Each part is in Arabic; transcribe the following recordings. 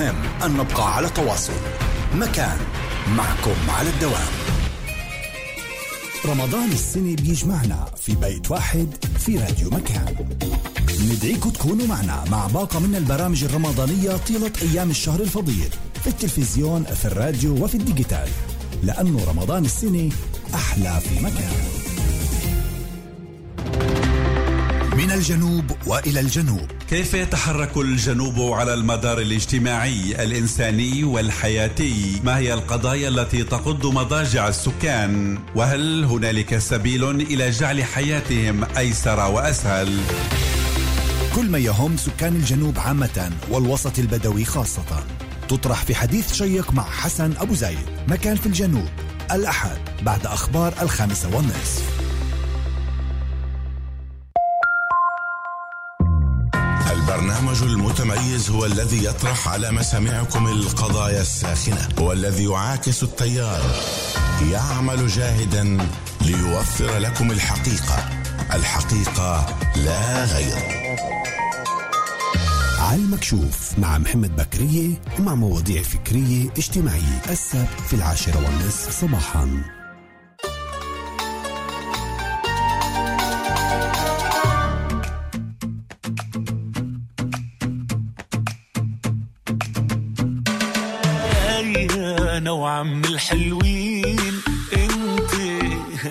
مهم أن نبقى على تواصل. مكان معكم على الدوام. رمضان السنة بيجمعنا في بيت واحد في راديو مكان. ندعيكم تكونوا معنا مع باقة من البرامج الرمضانية طيلة أيام الشهر الفضيل في التلفزيون في الراديو وفي الديجيتال. لأنه رمضان السنة أحلى في مكان. من الجنوب وإلى الجنوب. كيف يتحرك الجنوب على المدار الاجتماعي الإنساني والحياتي؟ ما هي القضايا التي تقض مضاجع السكان؟ وهل هنالك سبيل إلى جعل حياتهم أيسر وأسهل؟ كل ما يهم سكان الجنوب عامة والوسط البدوي خاصة. تطرح في حديث شيق مع حسن أبو زايد مكان في الجنوب الأحد بعد أخبار الخامسة والنصف. البرنامج المتميز هو الذي يطرح على مسامعكم القضايا الساخنة هو الذي يعاكس التيار. يعمل جاهدا ليوفر لكم الحقيقة. الحقيقة لا غير. على المكشوف مع محمد بكرية ومع مواضيع فكرية اجتماعية. السبت في العاشرة والنصف صباحاً. وعم الحلوين انت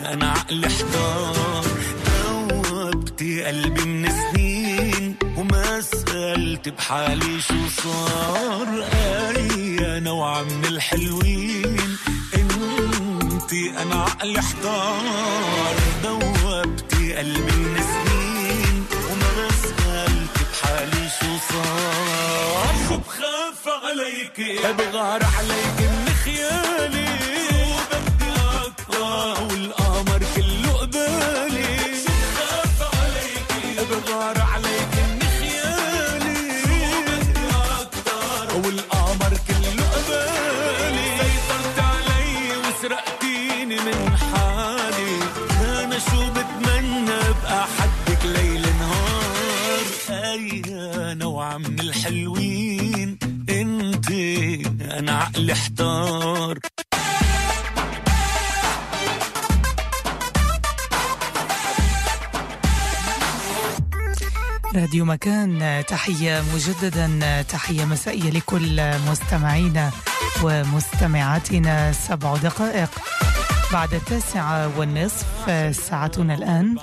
أنا عقل احتار دوبتي قلبي من سنين وما سألت بحالي شو صار. اي أنا وعم الحلوين. انت أنا عقل احتار دوبتي قلبي من سنين وما سألت بحالي شو صار. شو بخاف عليك؟ بغار عليك من خيالي. وعم الحلوين انت أنا عقلي احتار. راديو مكان تحية مجددا تحية مسائية لكل مستمعينا ومستمعاتنا. سبع دقائق بعد التاسعة والنصف ساعتنا الآن.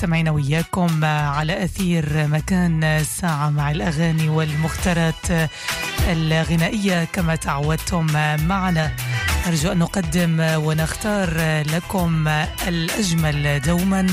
أخرى مستمعين وياكم على أثير مكان ساعة مع الأغاني والمختارات الغنائية كما تعودتم معنا. نرجو أن نقدم ونختار لكم الأجمل دوما.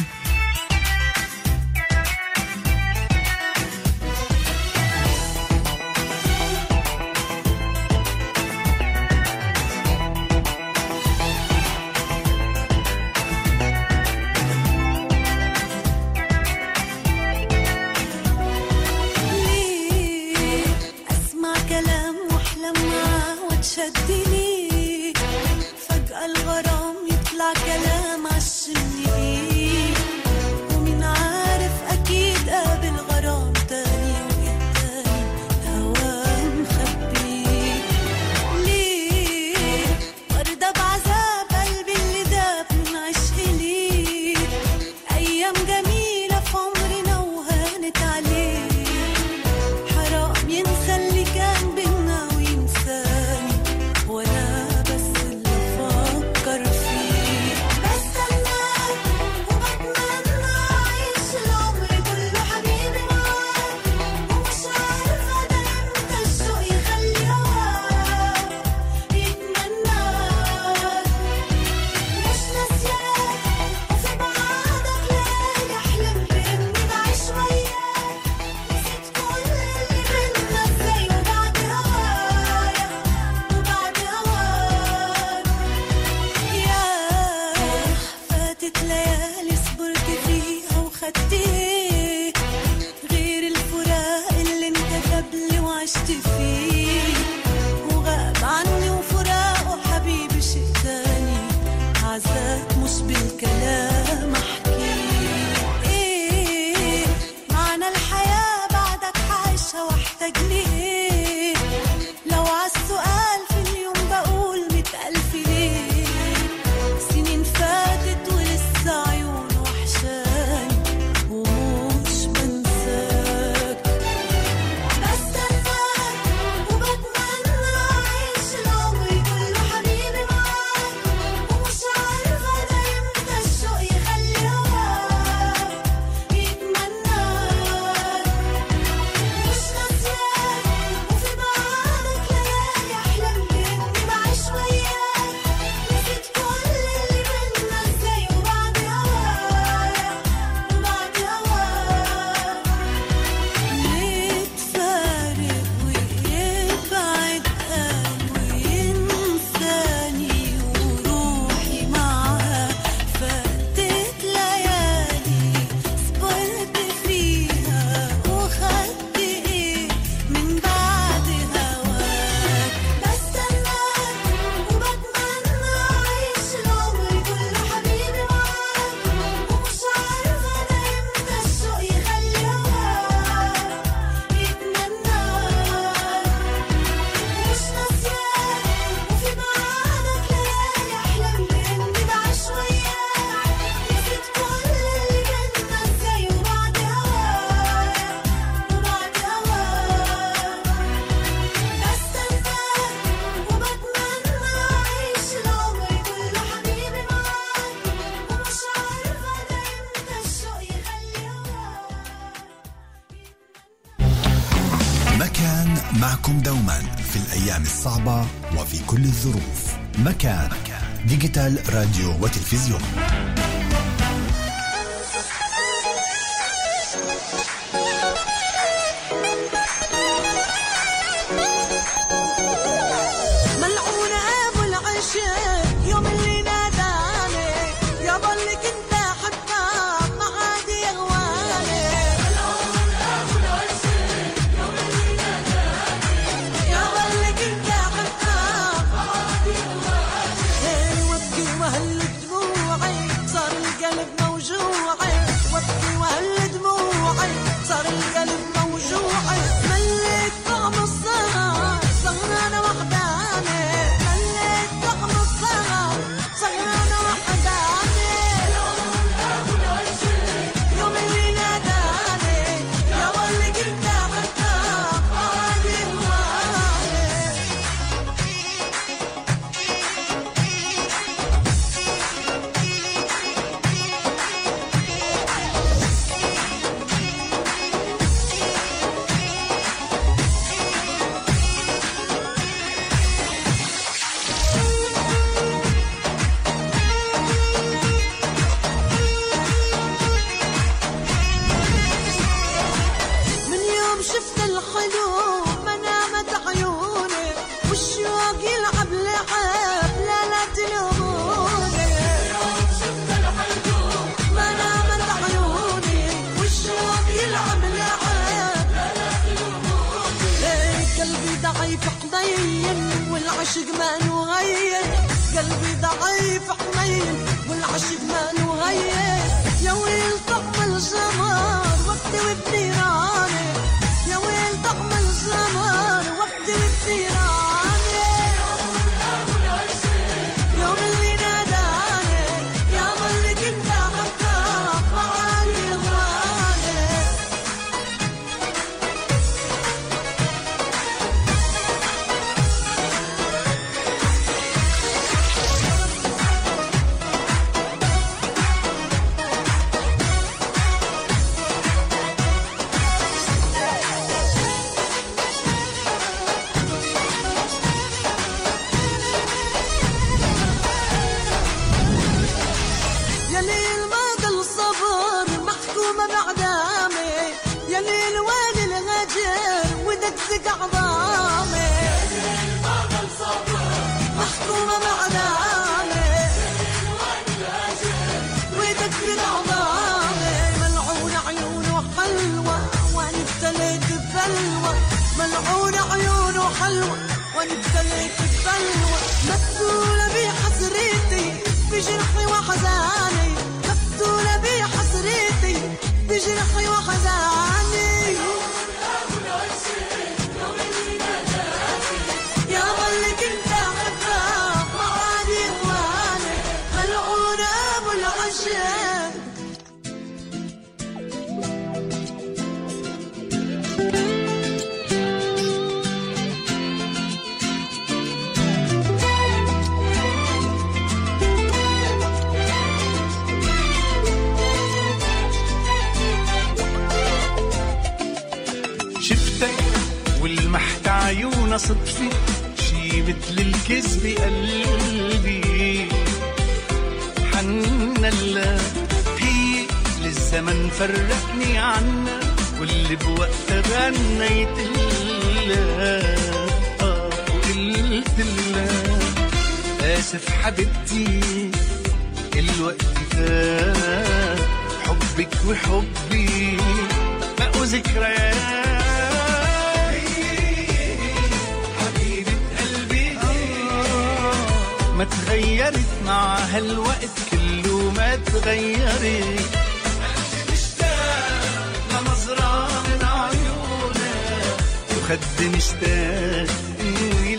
الصعبة وفي كل الظروف. مكان. ديجيتال راديو وتلفزيون. قلبي ضعيف حنين والعشق ما نغير. قلبي ضعيف حنين والعشق ما نغير. يا ويل طعم الجمال وقتي وبنيراني يا ويل طعم الجمال. صدفة شي مثل الكذبة قلبي. حنا الله هي للزمن فرقني عنا. واللي بوقتها غنيت آه وقلت لها آسف حبيبتي الوقت فات حبك وحبي. بقوا ذكريات. ما تغيرت مع هالوقت كله ما تغيرت. قلبي مشتاق ويلامس من عيونك. وخدي مشتاق انه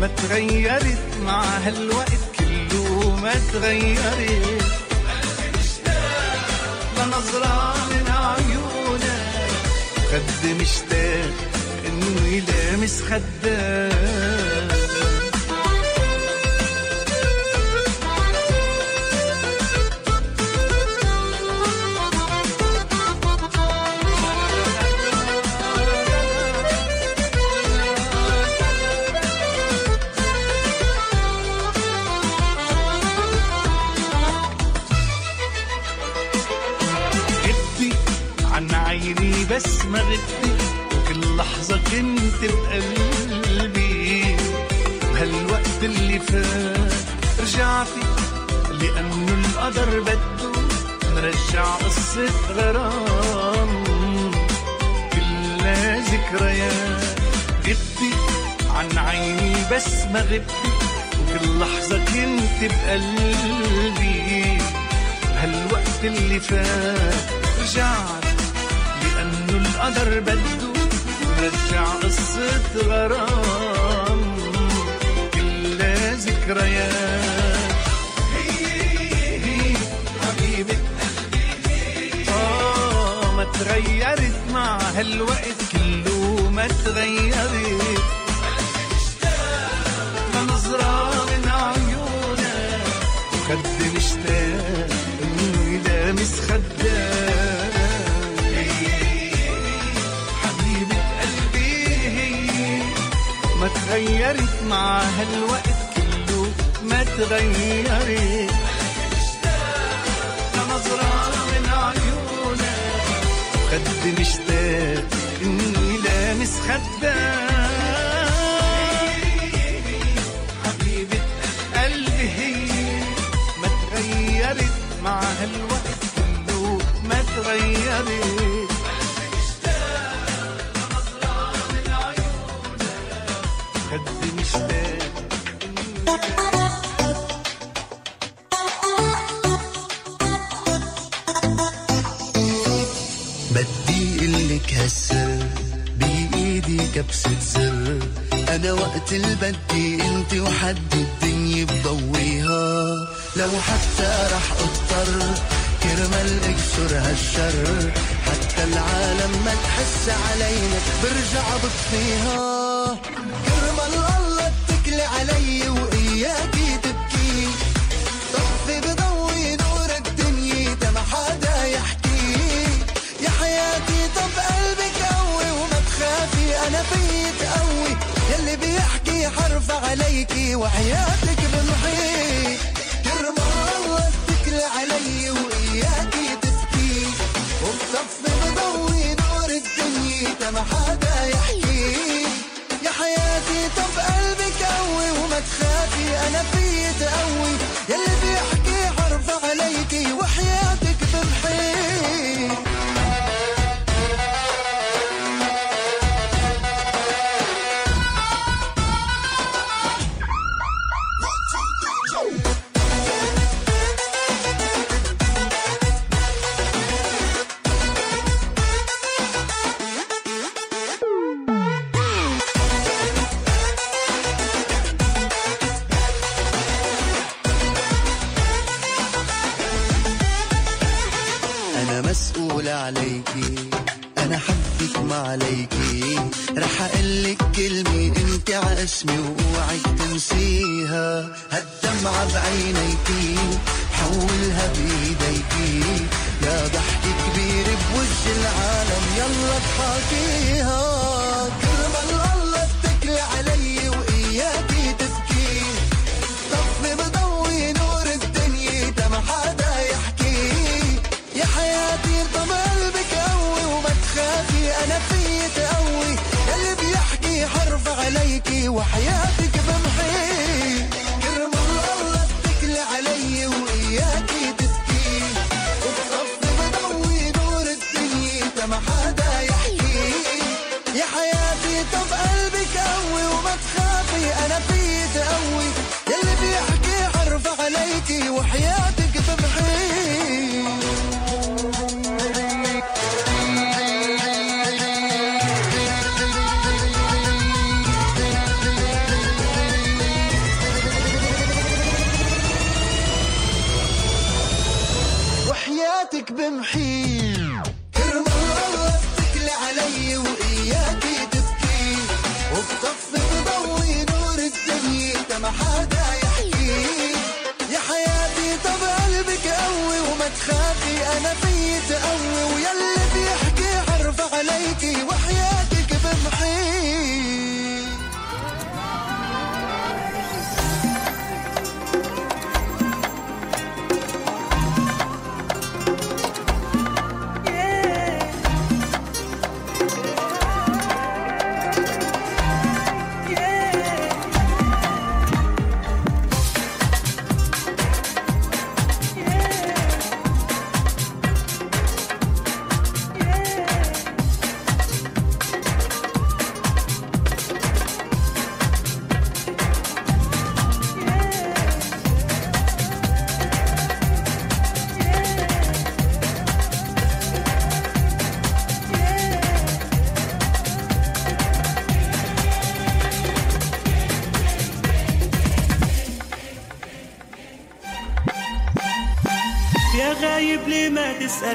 ما تغيرت مع هالوقت كله ما تغيرت. قلبي مشتاق لنظرات خد مشتاق اني يلامس خدك. عيني بس ما غبتي كل لحظة كنت بقلبي بهالوقت اللي فات رجعتي لأنه القدر بده نرجع قصة غرام. كلها ذكريات غبتي عن عيني بس ما غبتي وكل لحظة كنت بقلبي بهالوقت اللي فات رجعت القدر بده نرجع قصة غرام. كلها ذكريات. هي هي حبيبة قلبي آه ما تغيرت مع هالوقت كله ما تغيرت. نظرة من عيونك وخد مشتاق إنه يلامس خدك تغيرت مع هالوقت كله ما تغيرت. من عيونك خد مشتاق إني لامس خدك حبيبة قلبي هي ما تغيرت مع هالوقت كله ما تغيرت. بدي قلك هالسر بإيدي كبسة زر. أنا وقت البدي أنت وحد الدنيا بضويها. لو حتى رح أضطر كرمال أكسر هالشر. حتى العالم ما تحس علينا برجع بطفيها. عليكي وحياتك بمحي كرم الله علي واياكي تبكي وبصفي بضوي نور الدنيا ما حدا يحكي. يا حياتي طب قلبك قوي وما تخافي أنا فيي تقوي يلي بيحكي عاسمي وأوعك تنسيها. هالدمعة بعينيكي حولها بإيديكي. يا ضحك كبير بوجه العالم يلا اضحكيها عليكي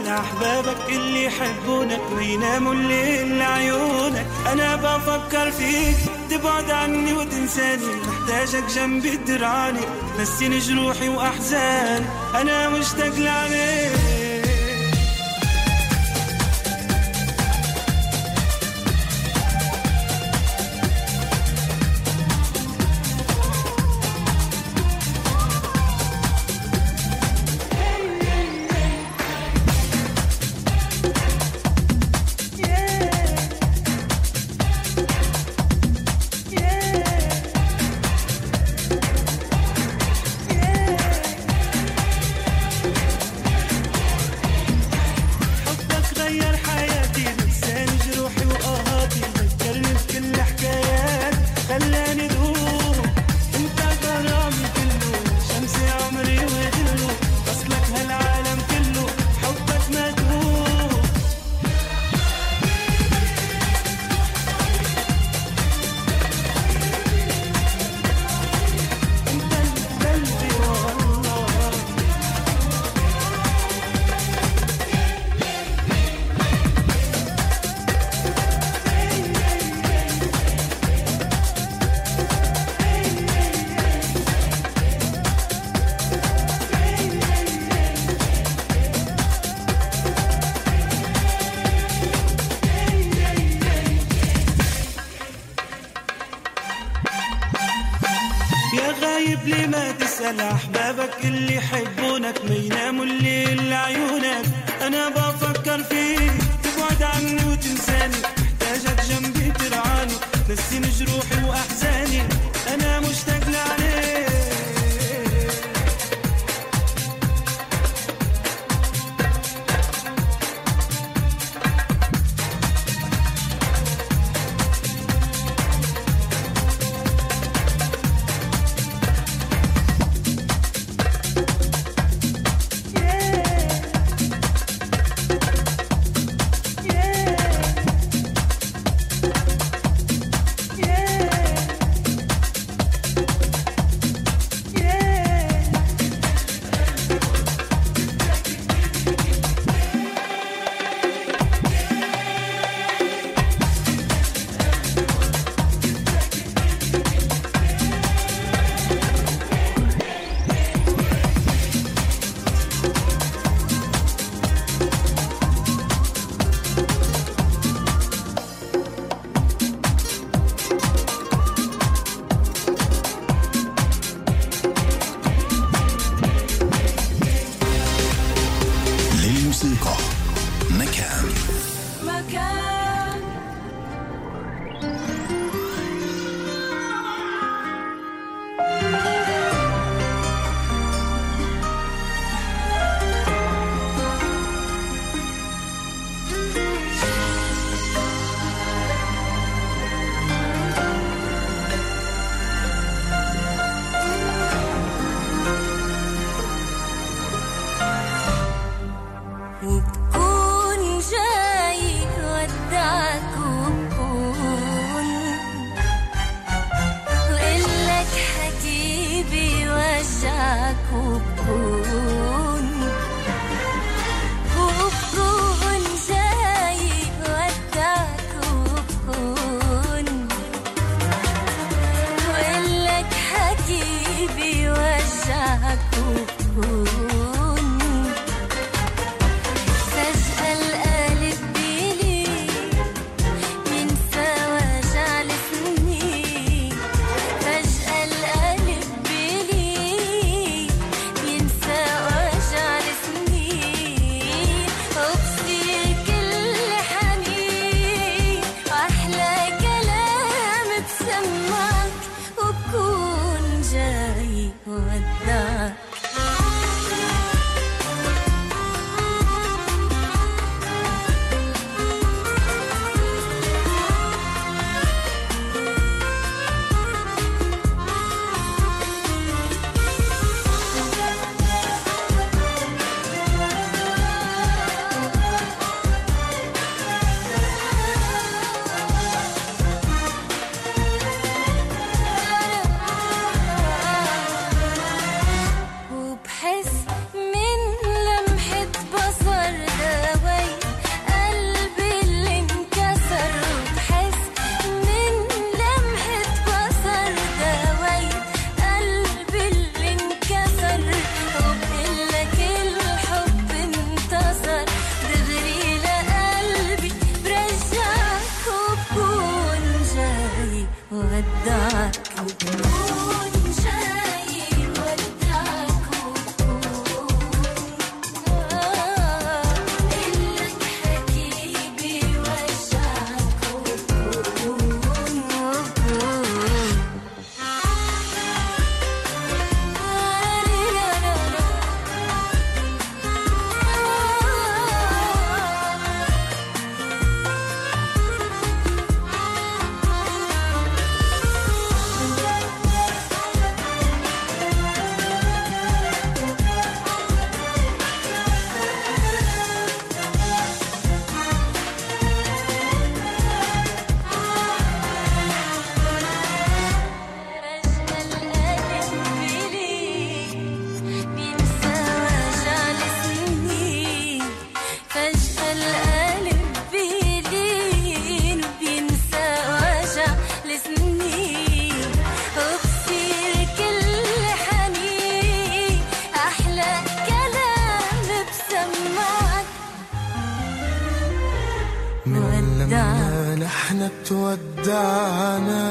أحبابك اللي يحبونك ويناموا الليل لعيونك أنا بفكر فيك تبعد عني وتنساني. محتاجك جنبي تدرعني نسيني جروحي وأحزاني. أنا مشتاق لعنيك ودعنا.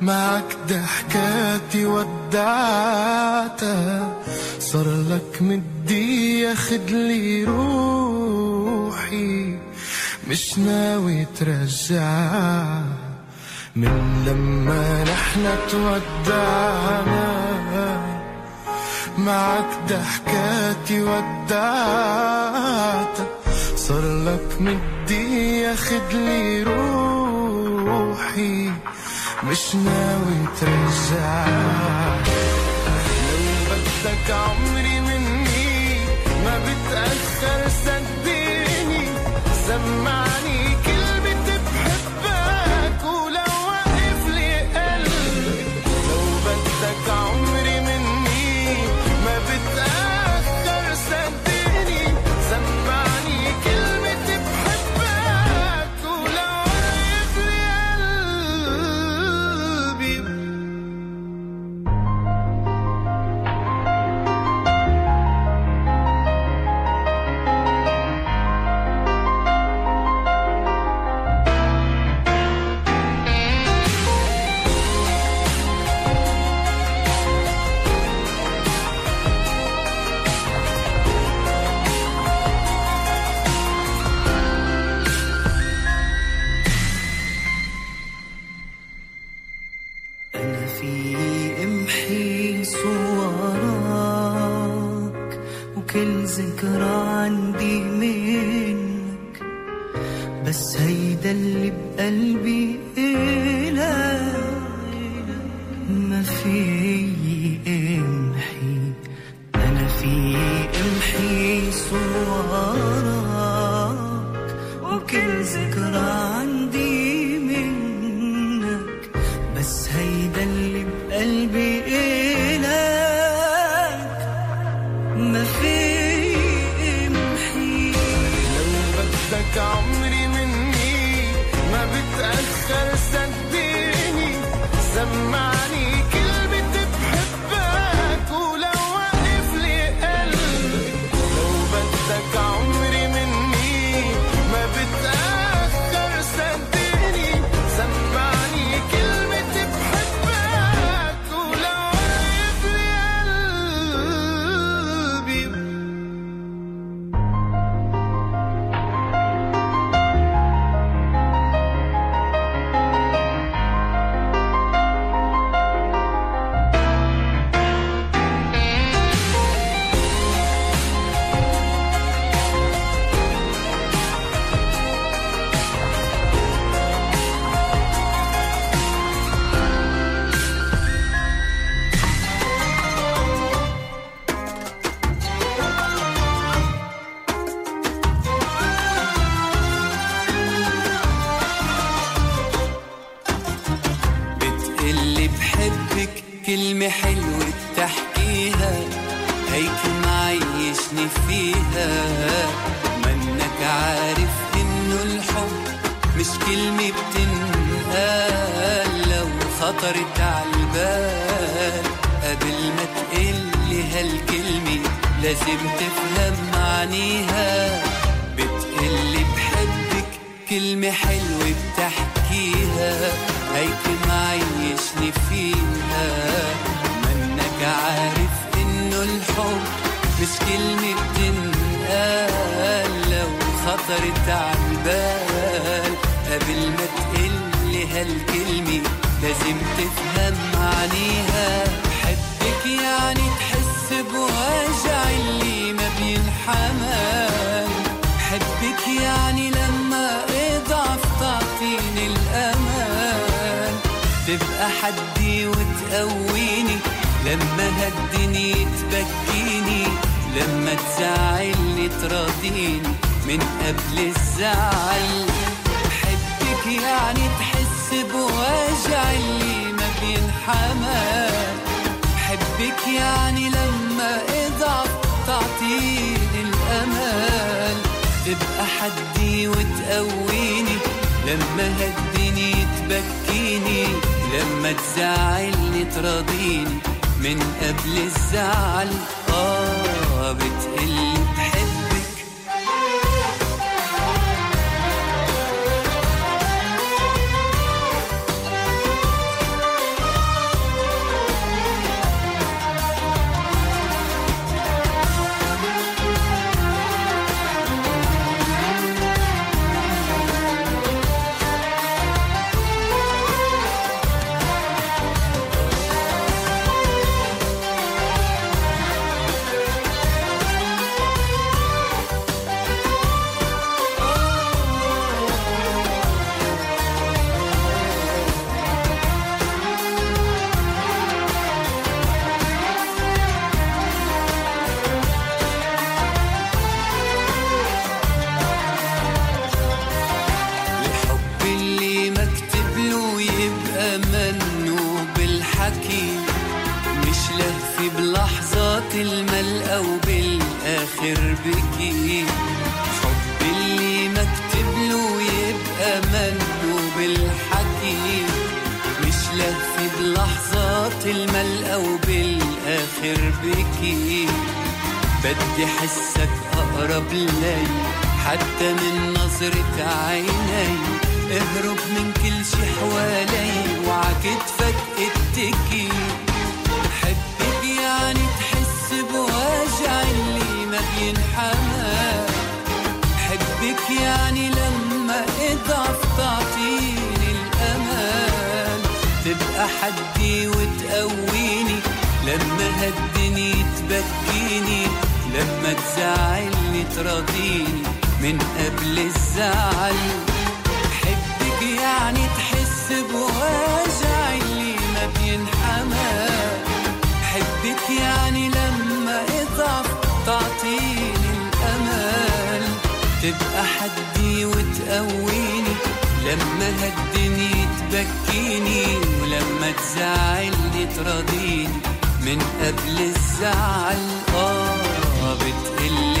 معك ضحكاتي ودعتها صار لك مدي ياخد لي روحي. مش ناوي ترجع. من لما نحن تودعنا. معك ضحكاتي ودعتك صار لك مدي ياخد لي روحي. مش ناوي ترجع. لو بدك عمري ما تزعلني تراضيني من قبل الزعل. آه بتقلي بحبك تبقى حدي وتقويني لما هالدنيا تبكيني لما تزعلني تراضيني من قبل الزعل. حبك يعني تحس بوجع اللي ما بينحمى. حبك يعني لما اضعف تعطيني الأمل. تبقى حدي وتقويني لما هالدنيا تبكيني ولما تزعلني تراضيني من قبل الزعل. آه بتقلي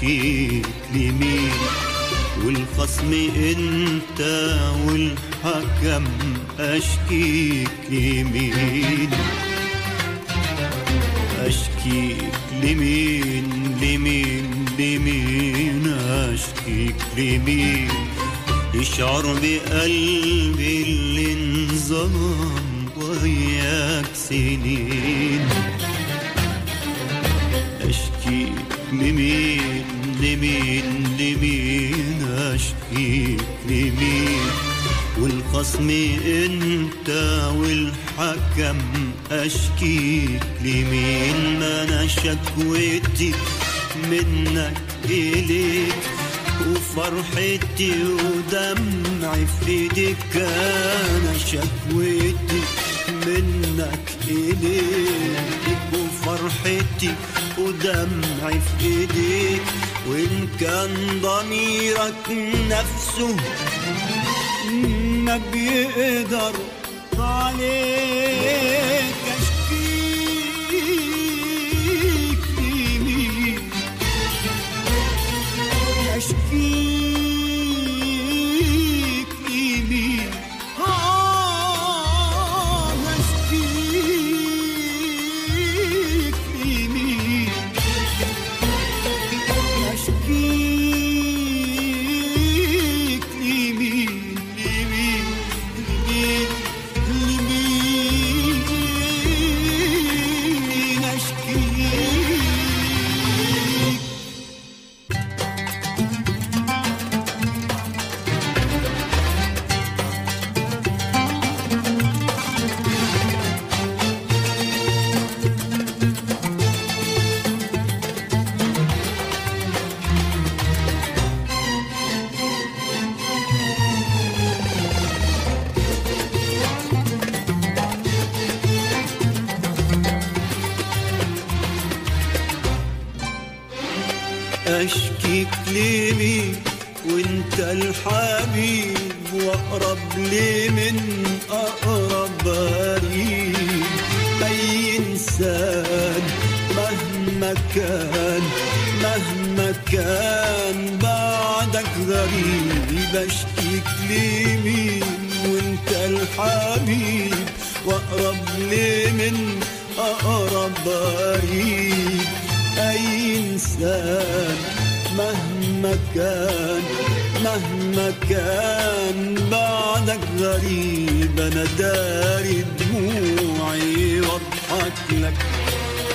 أشكيك لمين؟ والخصم انت والحكم اشكيك لمين؟ اشكيك لمين؟ لمين؟ لمين؟ اشكيك لمين؟ يشعر بقلبي نفسه ما بيقدر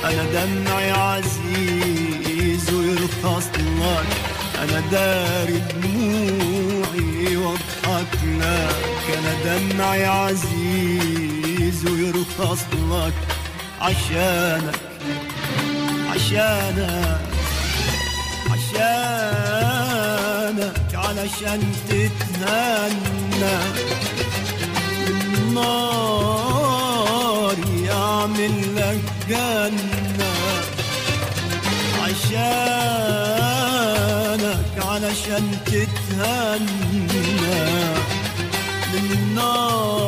أنا دمعي عزيز ويرخص لك. أنا داري دموعي واضحك لك. أنا دمعي عزيز ويرخص لك. عشانك عشانك عشانك علشان تتهنى النار يعمل لك جنة عشانك علشان تتهنى. النار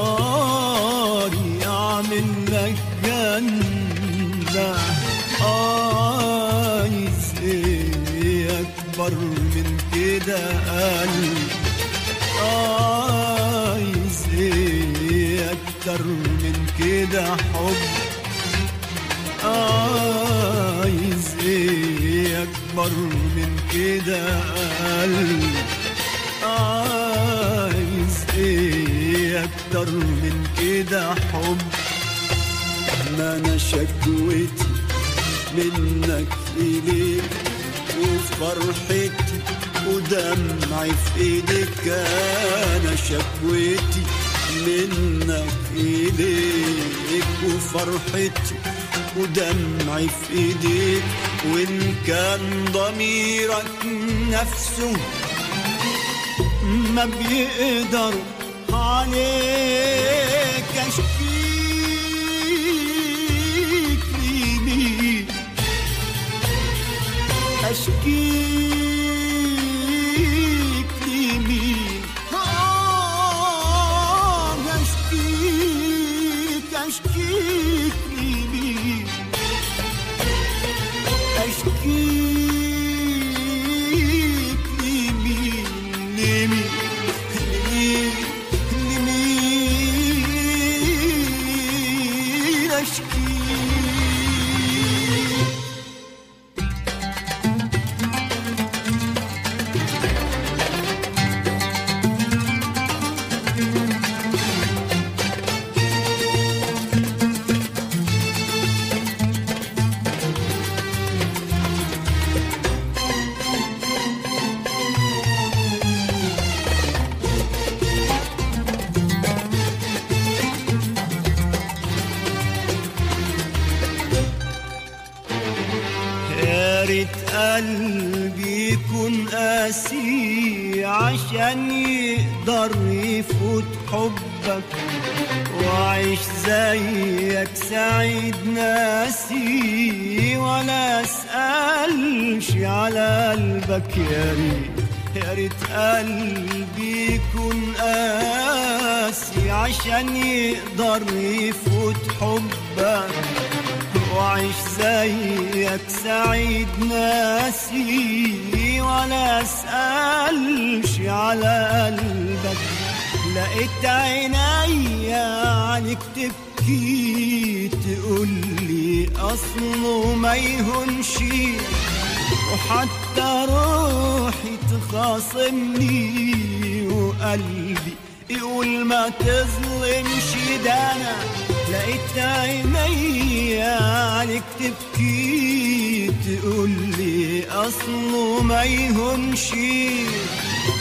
يعمل لك جنة. عايز إيه اكبر من كده قلبي. عايز إيه أكتر من كده حب عايز إيه أكبر من كده؟ قلبي عايز إيه أكتر من كده حب؟ ما أنا شكوتي منك إليك وفرحتي ودمعي في إيدك أنا شكوتي منك إليك وفرحتي ودمعي في إيديك وإن كان ضميرك نفسه ما بيقدر عليك أشكيك لمين أشكيك قلبك لقيت عينيا عليك تبكي تقولي أصله ما يهونش. وحتى روحي تخاصمني وقلبي يقول ما تظلمش. ده أنا لقيت عينيا عليك تبكي تقولي أصله ما يهونش.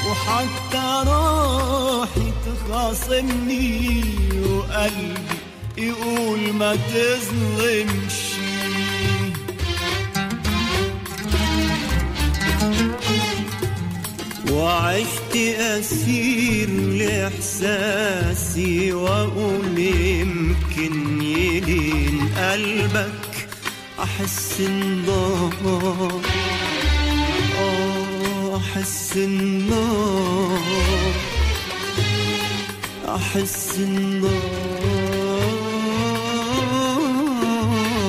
وحتى روحي تخاصمني وقلبي يقول ما تظلمش. وعشت أسير لإحساسي وأقول يمكن يلين قلبك أحس إن ضاع أحس النار أحس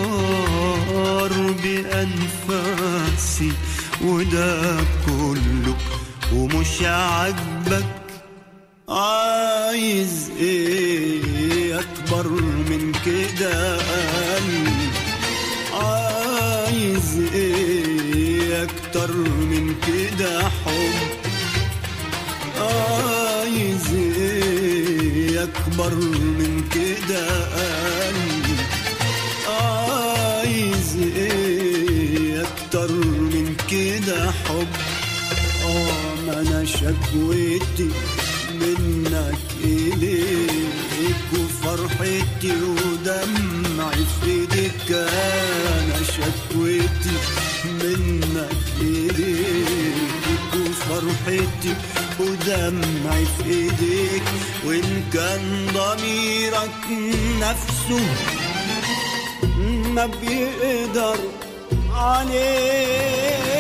النار بأنفاسي وده كله ومش عاجبك عايز إيه أكبر من كده؟ أكتر من كده حب. عايز إيه أكبر من كده قلبي. عايز إيه أكتر من كده حب. آه ما أنا شكوتي منك إليك وفرحتي ودمعي في ايديك أنا شكوتي منك إليك وفرحتي ودمعي في ايديك وإن كان ضميرك نفسه ما بيقدر عليك.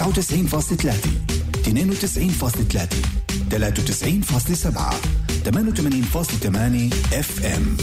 99.3 92.3 93.7 88.8 اف ام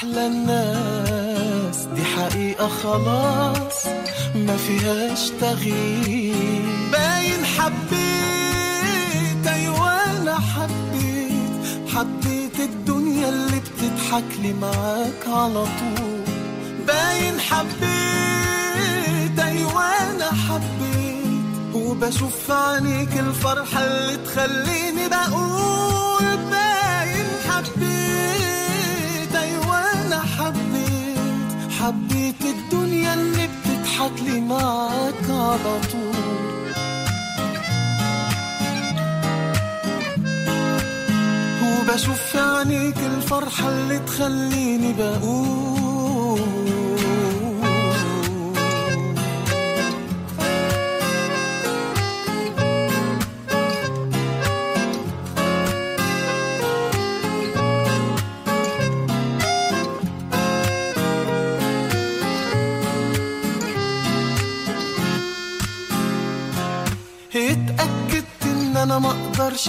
أحلى الناس. دي حقيقة خلاص ما فيهاش تغيير. باين حبيت أيوه أنا حبيت. حبيت الدنيا اللي بتضحك لي معاك على طول. باين حبيت أيوه أنا حبيت. وبشوف في عينيك الفرحة اللي تخليني بقول باين حبيت. بتضحك لي معاك على طول. وبشوف في عينيك الفرحة اللي تخليني بقول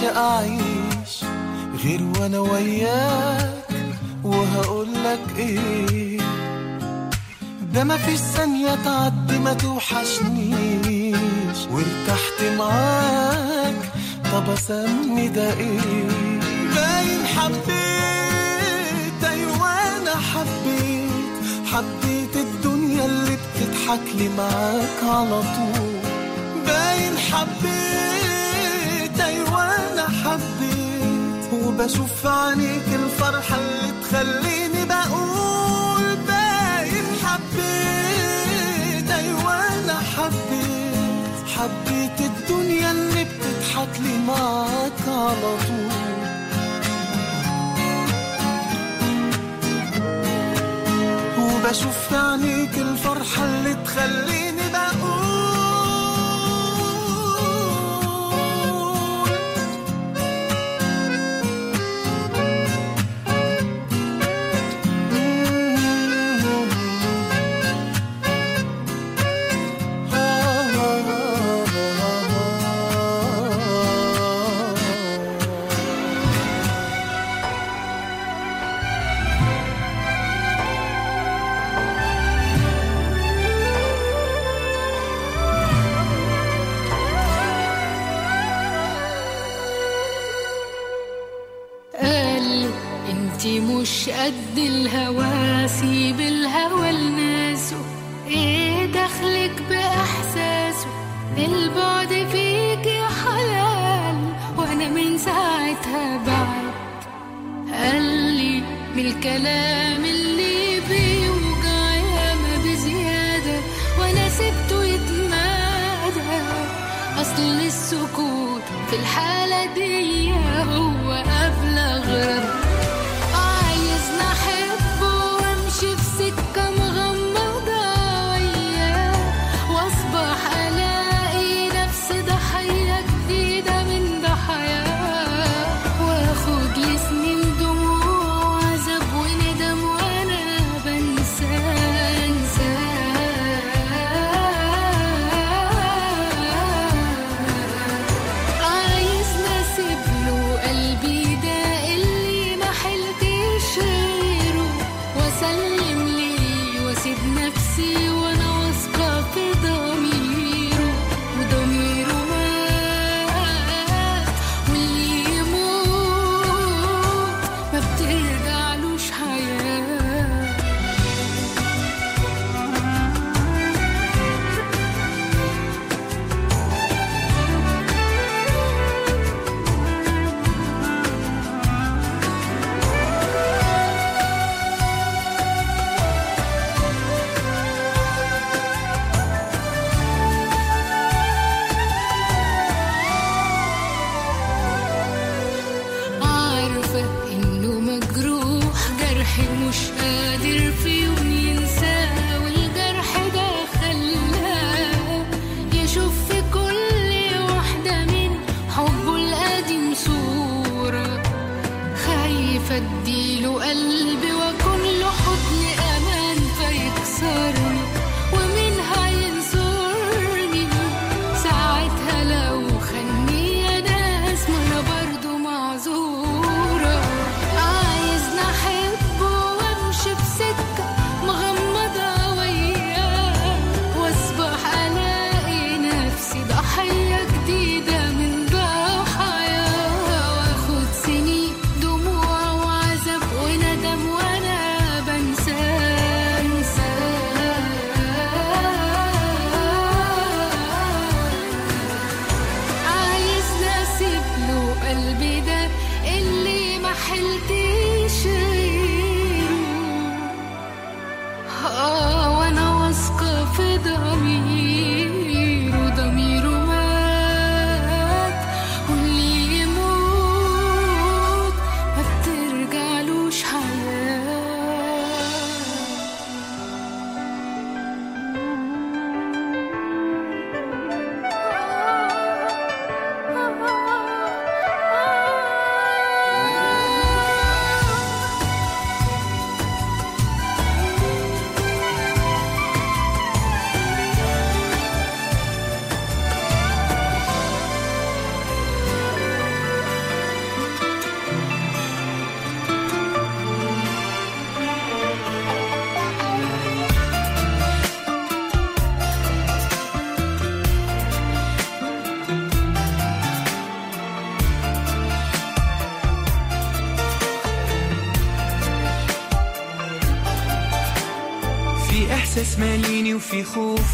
أقدرش اعيش غير وأنا وياك وهقولك إيه. ده ما فيش ثانية تعدي ما توحشنيش. وارتحت معاك طب اسمي ده إيه؟ باين حبيت أيوه أنا حبيت. حبيت الدنيا اللي بتضحك لي معاك على طول. باين حبيت أيوه حبيت وبشوف عينيك الفرحة اللي تخليني بقول باين حبيت. أيوه أنا حبيت حبيت الدنيا اللي بتضحك لي معاك على طول. وبشوف عينيك الفرحة اللي تخليني في الحالة دي هو أبلغ رد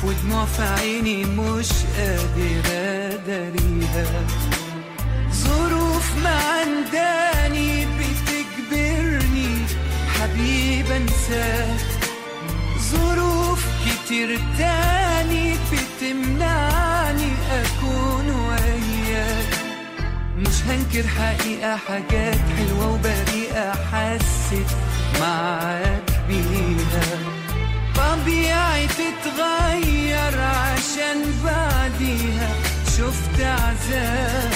ودموع في عيني مش قادر اداريها ظروف ما عنداني بتجبرني حبيب انساك ظروف كتير تاني بتمنعني اكون وياك مش هنكر حقيقة حاجات حلوة وبريئة حسيت معاك طبيعي تتغير عشان بعديها شفت عذاب.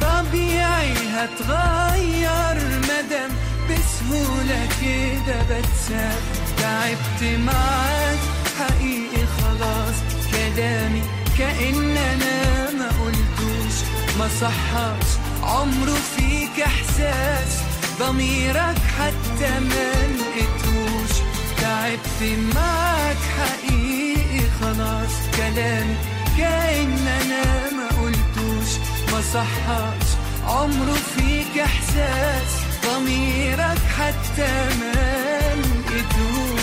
طبيعي هتغير مدام بسهولة كده بتساب. تعبت معاك حقيقي خلاص. كلامي كأن أنا ما قلتوش. ما صحاش عمره فيك إحساس. ضميرك حتى ما لقيتوش. تعبت معاك حقيقي خلاص. كلامي كأن أنا ما قلتوش ما صحاش. عمره فيك إحساس ضميرك حتى ما لقيتوش.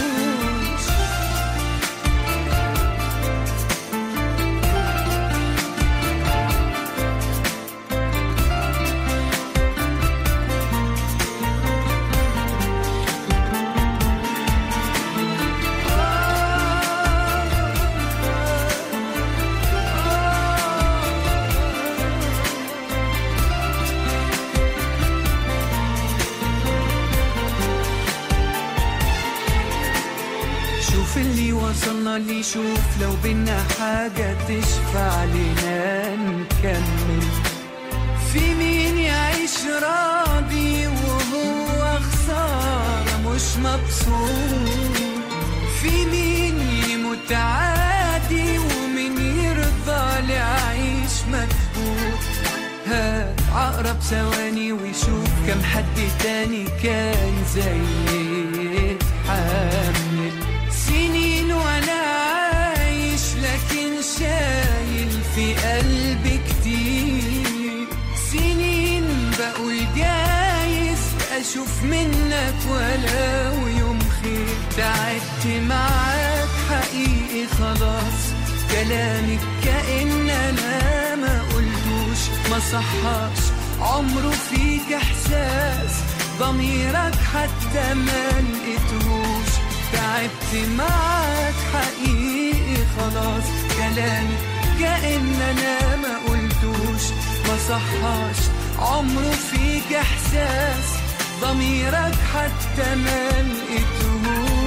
وصلنا لي شوف لو بينا حاجة تشفع لنا نكمل. في مين يعيش راضي وهو خسارة مش مبسوط؟ في مين يموت عادي ومين يرضى لعيش مكبوت؟ هات عقرب ثواني ويشوف كم حد تاني كان زي حامل أشوف منك ولو يوم خير. تعبت معاك حقيقي خلاص. كلامك كأن أنا ما قلتوش ما صحاش. عمره فيك إحساس ضميرك حتى ما لقيتهوش. تعبت معاك حقيقي خلاص. كلامي كأن أنا ما قلتوش ما صحاش. عمره فيك إحساس ضميرك حتى ما لقيتهوش